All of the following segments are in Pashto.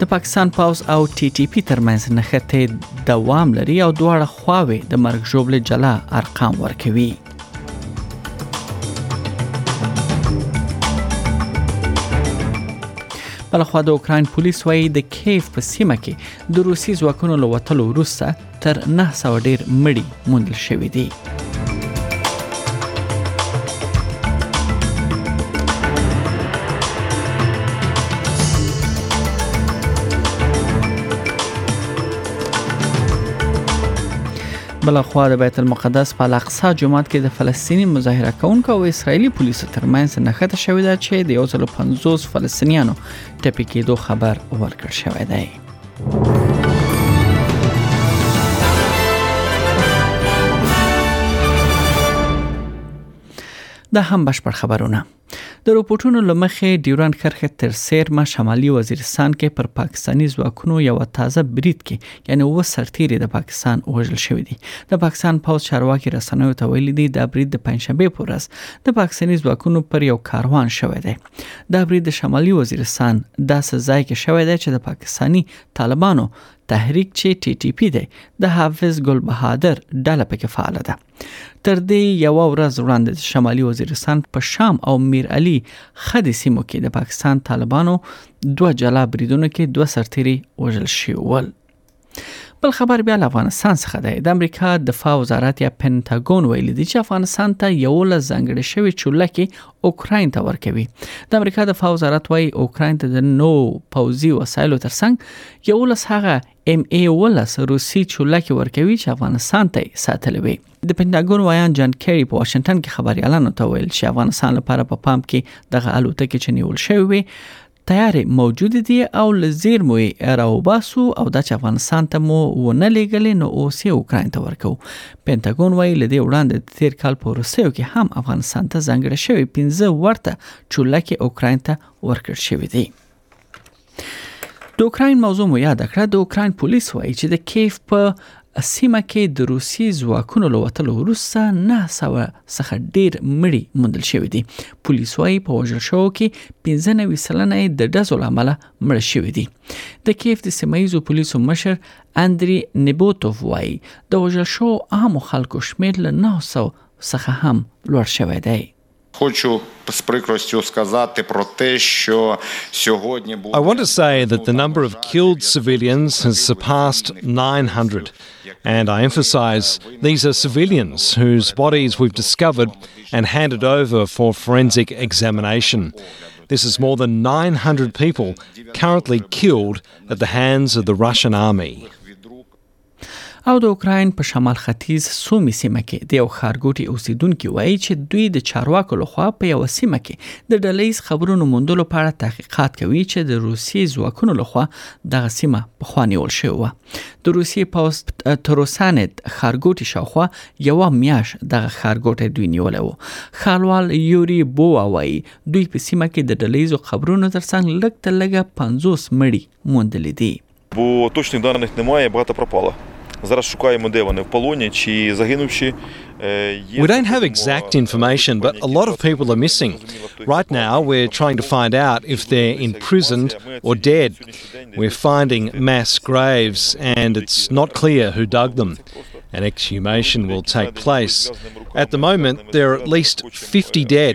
د پاکستان پوز او ټي ټي پي ترمنځ نښتې دوام لري او دواړه خواوې د مرګ ژوبلې جلا ارقام ورکوي بلخوا د اوکراین پولیس وایي د کیف په سیمه کې د روسي ځواکونو له وتلو وروسته تر نهه سوه ډېر مړي موندل شوي دي. بلخوا د بیت المقدس په الاقصا جومات کې د فلسطینی مظاهره کونکو او اسرایلی پولیسو ترمنځ نښته شوې ده چې د 150 فلسطینیانو ټپي کېدو خبر ورکړ شوی دی دا هم بشپړ خبرونه د رپورټونو لمخې ډیوران کرښه تر سیرمه شمالي وزیرستان کې پر پاکستاني ځواکونو یو تازه برید کې یعنی و سرتیری د پاکستان وژل شوې دي د پاکستان پوز چارواکي رسنیو ته ویلي دي دا برید د پنځشنبه پر ورځ د پاکستاني ځواکونو پر یو کاروان شوې ده دا برید د شمالي وزیرستان داسې ځای کې شوی دی چې د پاکستاني طالبانو تحریک چې ټي ټي پی دی د حافظ ګل بهادر ډله پکې فعال ده تر دې یو ورځ وړاندې شمالي وزیرستان په شام او میر علي خدي سیمو کې د پاکستان طالبانو دوه جلا بریدونو کې دوه سرتیري وژل شوي ول بل خبر بیا له افغانستان څخه دی د امریکا دفاع وزارت یا پنتاګون ویلي دی چې افغانستان ته یو له ځنګړې شوی چولکې اوکراین ته ورکوي د امریکا دفاع وزارت وایي اوکراین ته د نو پوزي وسایلو ترڅنګ یو لس هغه ام ای ولس روسي چولکې ورکوي چې افغانستان ته ساتل وي د پنتاګون ویان جان کری په واشنگټن کې خبريالانو ته ویل چې افغانستان لپاره په پا پام کې دغه الوتکې چې نیول شوې وي تیارې موجود دي او له زیرمو یې راوباسو او دا چې افغانستان ته مو ونه لیږلې نو اوس یې اوکراین ته ورکو پنتاګون وایي له دې وړاندې د تیر کال په وروستیو کې هم افغانستان ته ځانګړې شوې 15 ورته چولکې اوکراین ته ورکړ شوې دي د اوکراین موضوع مو یاد کړه د اوکراین پولیس وایي چې د کیف په سیمه کې د روسي ځواکونو له وتلو وروسته نه سوه څخه ډیر مړي موندل شوي دي پولیس وايي په وژل شو کې 15 سلنه د ډزو لامل مړ شوي دي د کیف د سیمایزو پولیسو مشر اندري نبوتوف وايي د وژل شو عام خلکو شمیر له 900 څخه هم لوړ شوی دی Хочу з прикростю сказати про те, що сьогодні I want to say that the number of killed civilians has surpassed 900. And I emphasize these are civilians whose bodies we've discovered and handed over for forensic examination. This is more than 900 people currently killed at the hands of the Russian army. او د اوکراین په شمال ختیځ سومي سیمه کې د یو ښارګوټي اوسیدونکو وایي چې دوی د چارواکو لخوا په یو سیمه کې د ډلېز خبرونو موندلو په اړه تحقیقات کوي چې د روسي ځواکونو لخوا دغه سیمه په خواني ول شوې و د روسي پوسټ تروسانت ښارګوټي شاوخوا یو میاش دغه ښارګوټي دوی نیولې وو خالوال یوري بووا وایي دوی په سیمه کې د ډلېزو خبرونو ترڅنګ لګ تلګه 50 مړي موندلې دي بو точных данных немає, багато пропало. We don't have exact information, but a lot of people are missing. Right now, we're trying to find out if they're imprisoned or dead. We're finding mass graves, and it's not clear who dug them. An exhumation will take place. At the moment, there are at least 50 dead.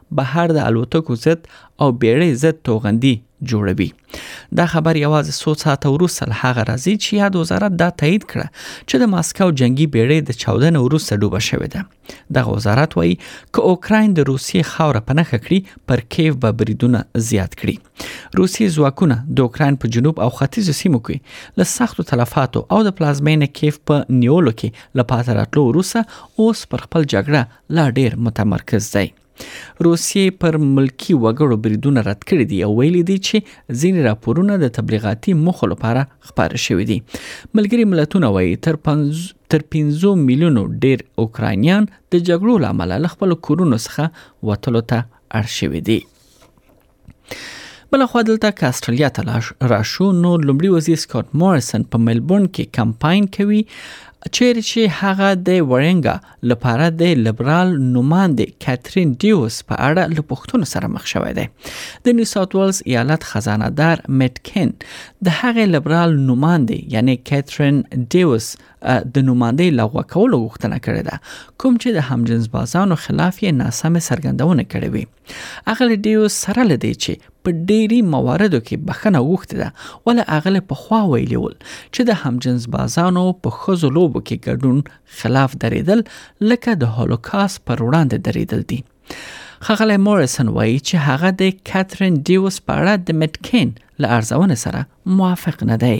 بهر د الوتکو ضد او بیړۍ ضد توغندي جوړوي دا خبر یوازې څو ساعته وروسته له هغه راځي چې یاد وزارت دا تایید کړه چې د ماسکو جنگي بیړۍ د چاودنې وروسته ډوبه شوې ده دغه وزارت وایي که اوکراین د روسیې خاوره په نخښه کړي پر کیف به بریدونه زیات کړي روسي ځواکونه د اوکراین په جنوب او ختیځ سیمو کې له سختو تلفاتو او د پلازمینې کیف په نیولو کې له پاتې راتلو وروسته اوس پر خپل جګړه لا ډیر متمرکز دی روسیې پر ملکی وګړو بریدونه رد کړي دي او ویلي دي چې ځینې راپورونه د تبلیغاتي موخو لپاره خپاره شوي دي ملګري ملتونه وایي تر تر 15 میلیونو ډیر اوکراینیان د جګړو لامل له خپل کورونو څخه وتلو ته اړ شوي دي بل خو دلته که استرالیا ته را شو نو لومړي وزیر سکاټ مورسن په ملبورن کې کمپاین کوي چیرې چې هغه د ورنګا لپاره د لیبرال نوماندې کاترین دیوس په اړه له پښتنو سره مخ شوې ده د نیو ساوت ویلز ایالت خزانه دار مټکن د هغه لیبرال نوماندې یعنی کاترین دیوس د نوماندې لغوه کولو غوښتنه کړې ده کوم چې د همجنس بازانو خلاف یې ناسمه څرګندونه کړې وي اغلې ډیو سره لدې چې په ډیری مواردو کې بخنه وغوښتې ده ول اغلې په خوا ویلي ول چې د همجنس بازانو په خزو لوبو کې ګډون خلاف درېدل لکه د هولوکاست پر وړاندې درېدل دي خغلی موریسن وایي چې هغه د کاترین ډیوس په اړه د مټکین له ارزونه سره موافق نه دی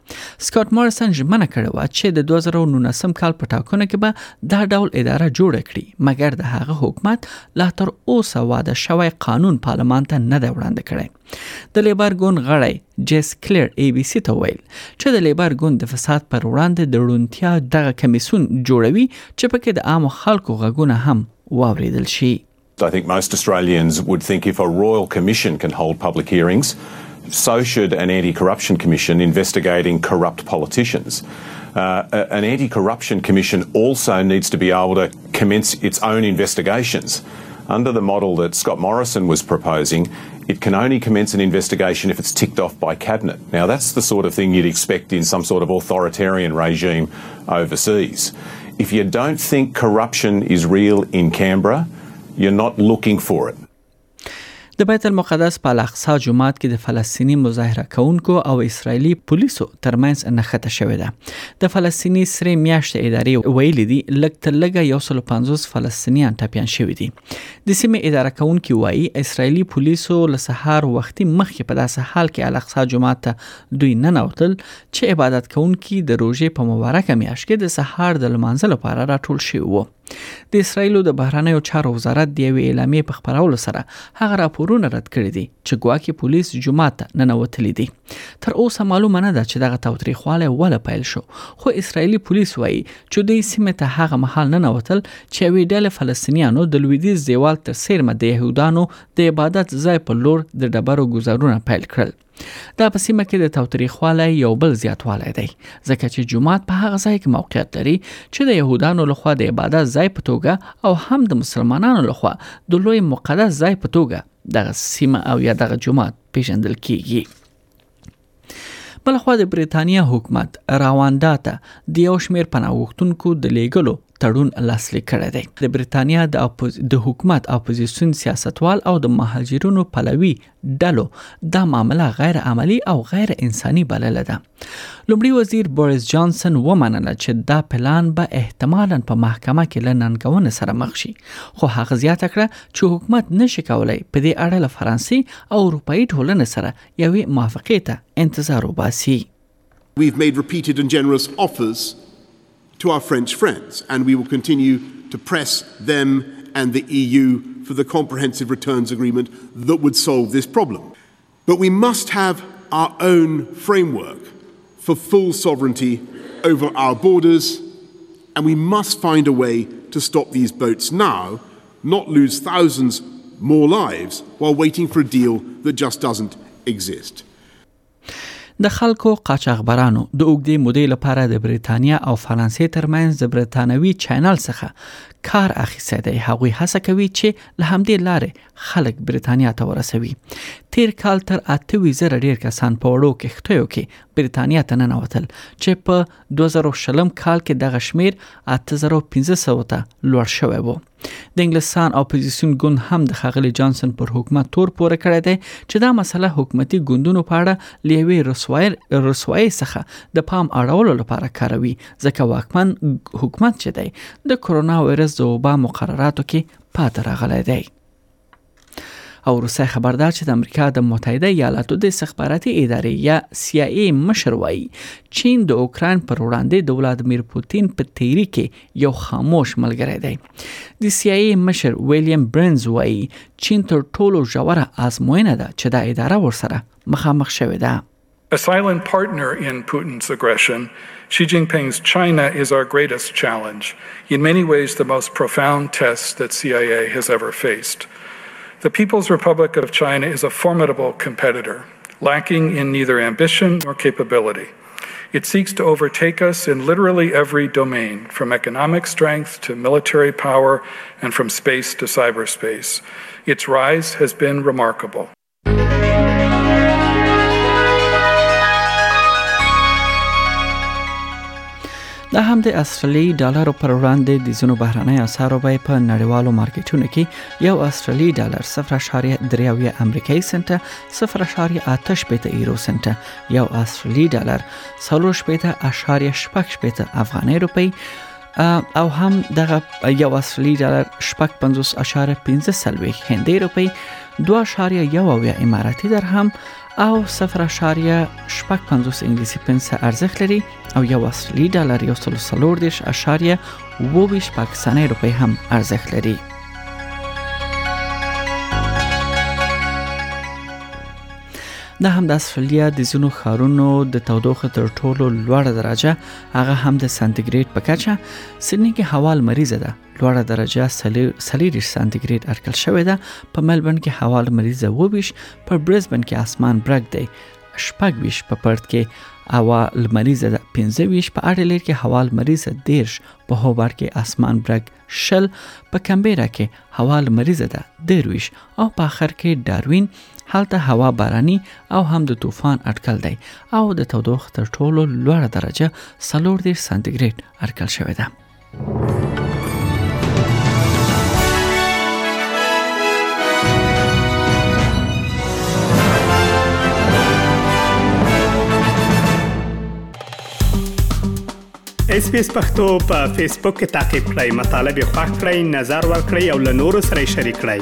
سکاټ مارسن ژمنه کړې و چې د 2019 کال په ټاکنو کې به دا ډول اداره جوړه کړي مګر د هغه حکومت لا تر اوسه واده شوی قانون پارلمان ته نه دی وړاندې کړی د لیبر ګوند غړی جیس کلیر ای بي سي ته ویل چې د لیبر ګوند د فساد پر وړاندې د روڼتیا دغه کمیسون جوړوي چې پکې د عامو خلکو غږونه هم واوریدل شي I think most Australians would think if a royal commission can hold public hearings, so should an anti corruption commission investigating corrupt politicians. Uh, an anti corruption commission also needs to be able to commence its own investigations. Under the model that Scott Morrison was proposing, it can only commence an investigation if it's ticked off by cabinet. Now, that's the sort of thing you'd expect in some sort of authoritarian regime overseas. If you don't think corruption is real in Canberra, you're not looking for it. د بیت المقدس په الاقصا جماعت کې د فلسطینی مظاهره کونکو او اسرایلی پولیسو ترمنځ نښته شوې ده د فلسطینی سری میاشت ادارې ویلي دي لږ تر لږه یو سل پنځوس فلسطینیان ټپیان شوي دي د سیمې اداره کونکي وایي اسرایلی پولیسو له سهار وختي مخکې په داسې حال کې الاقصا جماعت ته دوی ننوتل چې عبادت کوونکي د روژې په مبارکه میاشت کې د سهار د لمانځه لپاره راټول شوي وو د اسرایلو د بهرنیو چارو وزارت د یوې اعلامیې په خبرولو سره هغه راپورونه رد کړي دي چې ګواکې پولیس جمعه ته ننوتلي دي تر اوسه معلومه نه ده چې دغه توتریخواله وله پیل شو خو اسرایلی پولیس وایي چې دوی سیمه ته هغه مهال ننوتل چې یوې ډلې فلسطینیانو د لویدیز دیوال تر سیرمه د یهودانو د عبادت ځای په لور د ډبرو ګذرونه پیل کړل دا په سیمه کې د توتریخوالی یو بل زیاتوالی دی ځکه چې جمعات په هغه ځای کې موقعیت لري چې د يهودانو لخوا د عبادت ځای په توګه او هم د مسلمانانو لخوا د لوی مقدس ځای په توګه دغه سیمه او یا دغه جمعات پیژندل کیږي بلخوا د بریتانیا حکومت رواندا ته د یو شمیر پناهغښتونکو د لیګلو تړون لاسلیک کړی دی د بریتانیا د اپوز... د حکومت اپوزیسیون سیاستوال او د مهاجرونو پلوي ډلو دا معامله غیر عملی او غیر انساني بلله ده لومړي وزیر بوریس جانسن ومنله چې دا پلان به احتمالا په محکمه کې له ننګونې سره مخ شي خو هغه زیاته کړه چې حکومت نشي کولای په دې اړه له فرانسې او اروپאי ټولنې سره یوې موافقې ته انتظار وباسي We've made repeated and generous offers to our French friends, and we will continue to press them and the EU for the comprehensive returns agreement that would solve this problem. But we must have our own framework for full sovereignty over our borders, and we must find a way to stop these boats now, not lose thousands more lives while waiting for a deal that just doesn't exist. د خلکو قاچاغبرانو د اوګدې مودې لپاره د بریتانیا او فرانسې ترمنځ د بریتانوي چینل څخه کار اخیستی دی هغوی هڅه کوي چې له همدې لارې خلک بریتانیا ته ورسوي تیر کال تر 28 زره ډیر کسان په وړو کښتیو کې بریتانیا ته ننوتل چې په 2020 کال کې دغه شمیر 8500 ته لوړ شوی و د انګلستان اپوزیسیون ګوند هم د خغلی جانسن پر حکومت تور پوره کړی دی چې دا مسله حکومتي ګوندونو په اړه لیوي رسوایل رسوایي څخه د پام اړولو لپاره کاروي ځکه واکمن حکومت چې دی د کرونا وایرس د وبا مقرراتو کې پاتې راغلی دی او روسي خبردار چې د امریکا د متحده ایالاتو د استخباراتي ادارې یا سی ای مشر وایي چین د اوکران پر وړاندې د ولادمیر پوتین په تیری کې یو خاموش ملګری دی د سی ای مشر ویلیام برنز وایي چین تر ټولو ژوره آزموینه ده چې دا اداره ورسره مخامخ شوې ده A silent partner in Putin's aggression, Xi Jinping's China is our greatest challenge, in many ways the most profound test that CIA has ever faced. The People's Republic of China is a formidable competitor, lacking in neither ambition nor capability. It seeks to overtake us in literally every domain, from economic strength to military power and from space to cyberspace. Its rise has been remarkable. د همدې استرالی ډالر پر وړاندې د زونو بهرنۍ اسعارو بیه په نړیوالو مارکیټونو کې یو استرالی ډالر 0.3 امریکایي سنت 0.8 پېته یورو سنت یو استرالی ډالر 0.8 افغاني روپی او هم دغه یو اصلي ډالر شپږ 50.15 سلويخ هندۍ روپی 2.1 اویا اماراتي درهم او 0.55 انګلیسي پنس ارزښت لري او یو اصلي ډالر یو سل سلور دیش اشاریه وویش پاکستاني روپی هم ارزښت لري د همدا سفلیا د زونو خارونو د تودوخه تر ټولو لوړه درجه هغه هم د سانتیګریډ په کچه سنی کې هوا مریضه ده لوړه درجه سلیریش سانتیګریډ اټکل شوې ده په ملبن کې هوا مریضه وویش په برزبن کې اسمان برګ دی شپږ ویش په پرت کې هوا لمریزه ده 15 ویش په اړه لري کې هوا لمریزه دیرش په هوبر کې اسمان برګ شل په کمبيرا کې هوا لمریزه ده درویش او په اخر کې داروین هلته هوا باراني او هم د طوفان اټکل دی او د تودوخ تر ټولو لوړه درجه 40 سانتیګریډ اټکل شوې ده اس پی اس پختو په فیسبوک کې تا کې پلی مطلب یو فاک کړئ نظر ور کړئ او له نورو سره شریک کړئ